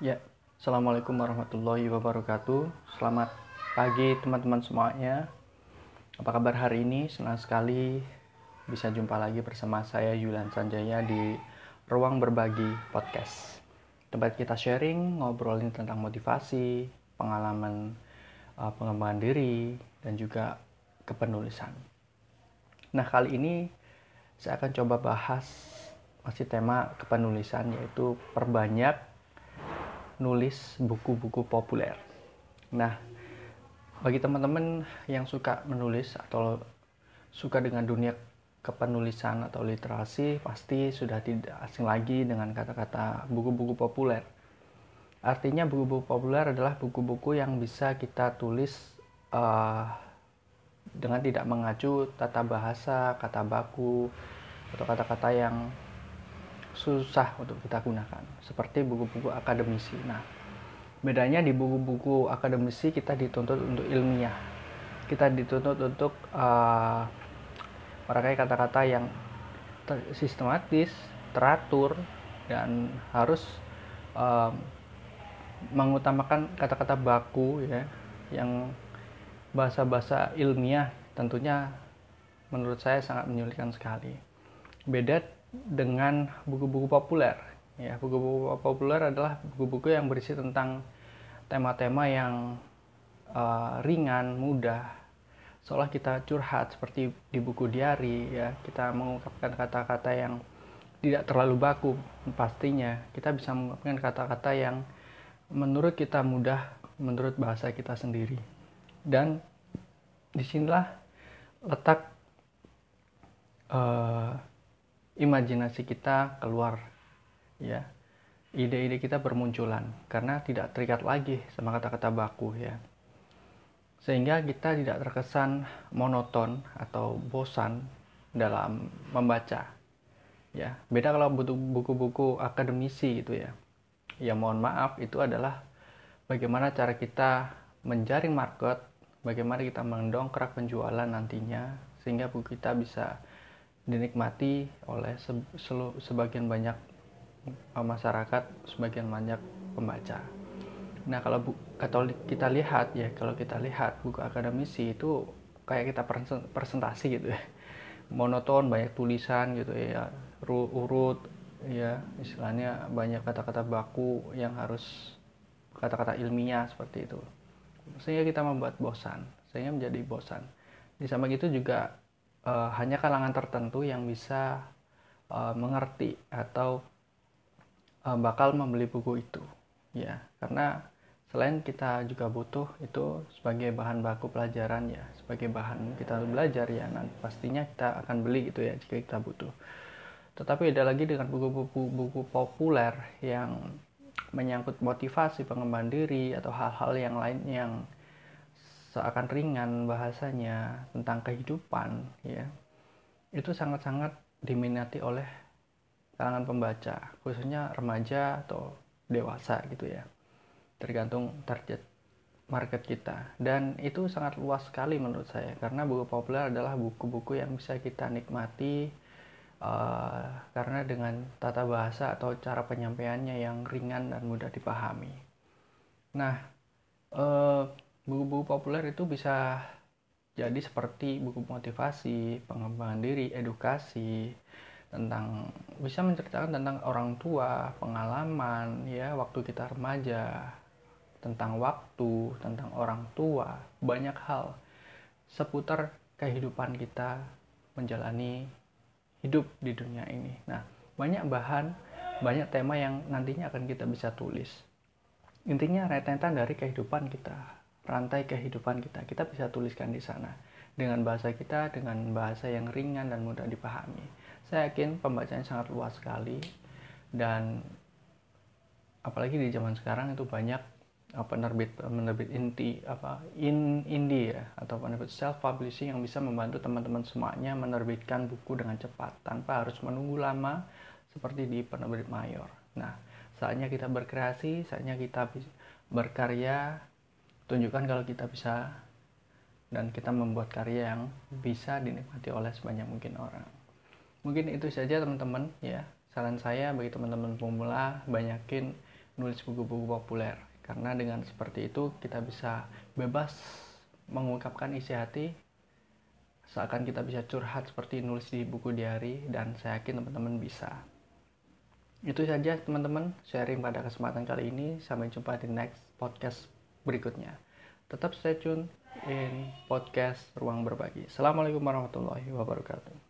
Ya, Assalamualaikum warahmatullahi wabarakatuh. Selamat pagi teman-teman semuanya. Apa kabar hari ini? Senang sekali bisa jumpa lagi bersama saya Yulian Sanjaya di Ruang Berbagi Podcast. Tempat kita sharing, ngobrolin tentang motivasi, pengalaman uh, pengembangan diri, dan juga kepenulisan. Nah, kali ini saya akan coba bahas masih tema kepenulisan yaitu perbanyak nulis buku-buku populer. Nah, bagi teman-teman yang suka menulis atau suka dengan dunia kepenulisan atau literasi, pasti sudah tidak asing lagi dengan kata-kata buku-buku populer. Artinya buku-buku populer adalah buku-buku yang bisa kita tulis uh, dengan tidak mengacu tata bahasa, kata baku, atau kata-kata yang susah untuk kita gunakan seperti buku-buku akademisi. Nah, bedanya di buku-buku akademisi kita dituntut untuk ilmiah, kita dituntut untuk uh, merangkai kata-kata yang ter sistematis, teratur, dan harus uh, mengutamakan kata-kata baku ya, yang bahasa-bahasa ilmiah tentunya menurut saya sangat menyulitkan sekali. Beda dengan buku-buku populer. Ya, buku-buku populer adalah buku-buku yang berisi tentang tema-tema yang uh, ringan, mudah. Seolah kita curhat seperti di buku diary ya, kita mengungkapkan kata-kata yang tidak terlalu baku pastinya. Kita bisa mengungkapkan kata-kata yang menurut kita mudah menurut bahasa kita sendiri. Dan di sinilah letak uh, imajinasi kita keluar ya. Ide-ide kita bermunculan karena tidak terikat lagi sama kata-kata baku ya. Sehingga kita tidak terkesan monoton atau bosan dalam membaca ya. Beda kalau butuh buku-buku akademisi gitu ya. Ya mohon maaf itu adalah bagaimana cara kita menjaring market bagaimana kita mendongkrak penjualan nantinya sehingga buku kita bisa dinikmati oleh se sebagian banyak eh, masyarakat, sebagian banyak pembaca. Nah, kalau bu kalau kita lihat ya, kalau kita lihat buku akademisi itu kayak kita presentasi gitu ya. Monoton, banyak tulisan gitu ya, urut ya, istilahnya banyak kata-kata baku yang harus kata-kata ilmiah seperti itu. Sehingga kita membuat bosan, sehingga menjadi bosan. Di sama gitu juga uh, hanya kalangan tertentu yang bisa uh, mengerti atau uh, bakal membeli buku itu ya. Karena selain kita juga butuh itu sebagai bahan baku pelajaran ya. Sebagai bahan kita belajar ya. Nanti pastinya kita akan beli gitu ya jika kita butuh. Tetapi ada lagi dengan buku-buku buku populer yang menyangkut motivasi pengembangan diri atau hal-hal yang lain yang seakan ringan bahasanya tentang kehidupan ya. Itu sangat-sangat diminati oleh kalangan pembaca khususnya remaja atau dewasa gitu ya. Tergantung target market kita. Dan itu sangat luas sekali menurut saya karena buku populer adalah buku-buku yang bisa kita nikmati uh, karena dengan tata bahasa atau cara penyampaiannya yang ringan dan mudah dipahami. Nah uh, buku-buku populer itu bisa jadi seperti buku motivasi, pengembangan diri, edukasi, tentang bisa menceritakan tentang orang tua, pengalaman ya waktu kita remaja, tentang waktu, tentang orang tua, banyak hal seputar kehidupan kita menjalani hidup di dunia ini. Nah, banyak bahan, banyak tema yang nantinya akan kita bisa tulis. Intinya rentetan dari kehidupan kita, rantai kehidupan kita. Kita bisa tuliskan di sana dengan bahasa kita, dengan bahasa yang ringan dan mudah dipahami. Saya yakin pembacanya sangat luas sekali dan apalagi di zaman sekarang itu banyak uh, penerbit penerbit inti apa in indie ya atau penerbit self publishing yang bisa membantu teman-teman semuanya menerbitkan buku dengan cepat tanpa harus menunggu lama seperti di penerbit mayor. Nah, saatnya kita berkreasi, saatnya kita berkarya tunjukkan kalau kita bisa dan kita membuat karya yang bisa dinikmati oleh sebanyak mungkin orang. Mungkin itu saja teman-teman ya. Saran saya bagi teman-teman pemula banyakin nulis buku-buku populer karena dengan seperti itu kita bisa bebas mengungkapkan isi hati seakan kita bisa curhat seperti nulis di buku diary dan saya yakin teman-teman bisa itu saja teman-teman sharing pada kesempatan kali ini sampai jumpa di next podcast berikutnya. Tetap stay tune in podcast ruang berbagi. Assalamualaikum warahmatullahi wabarakatuh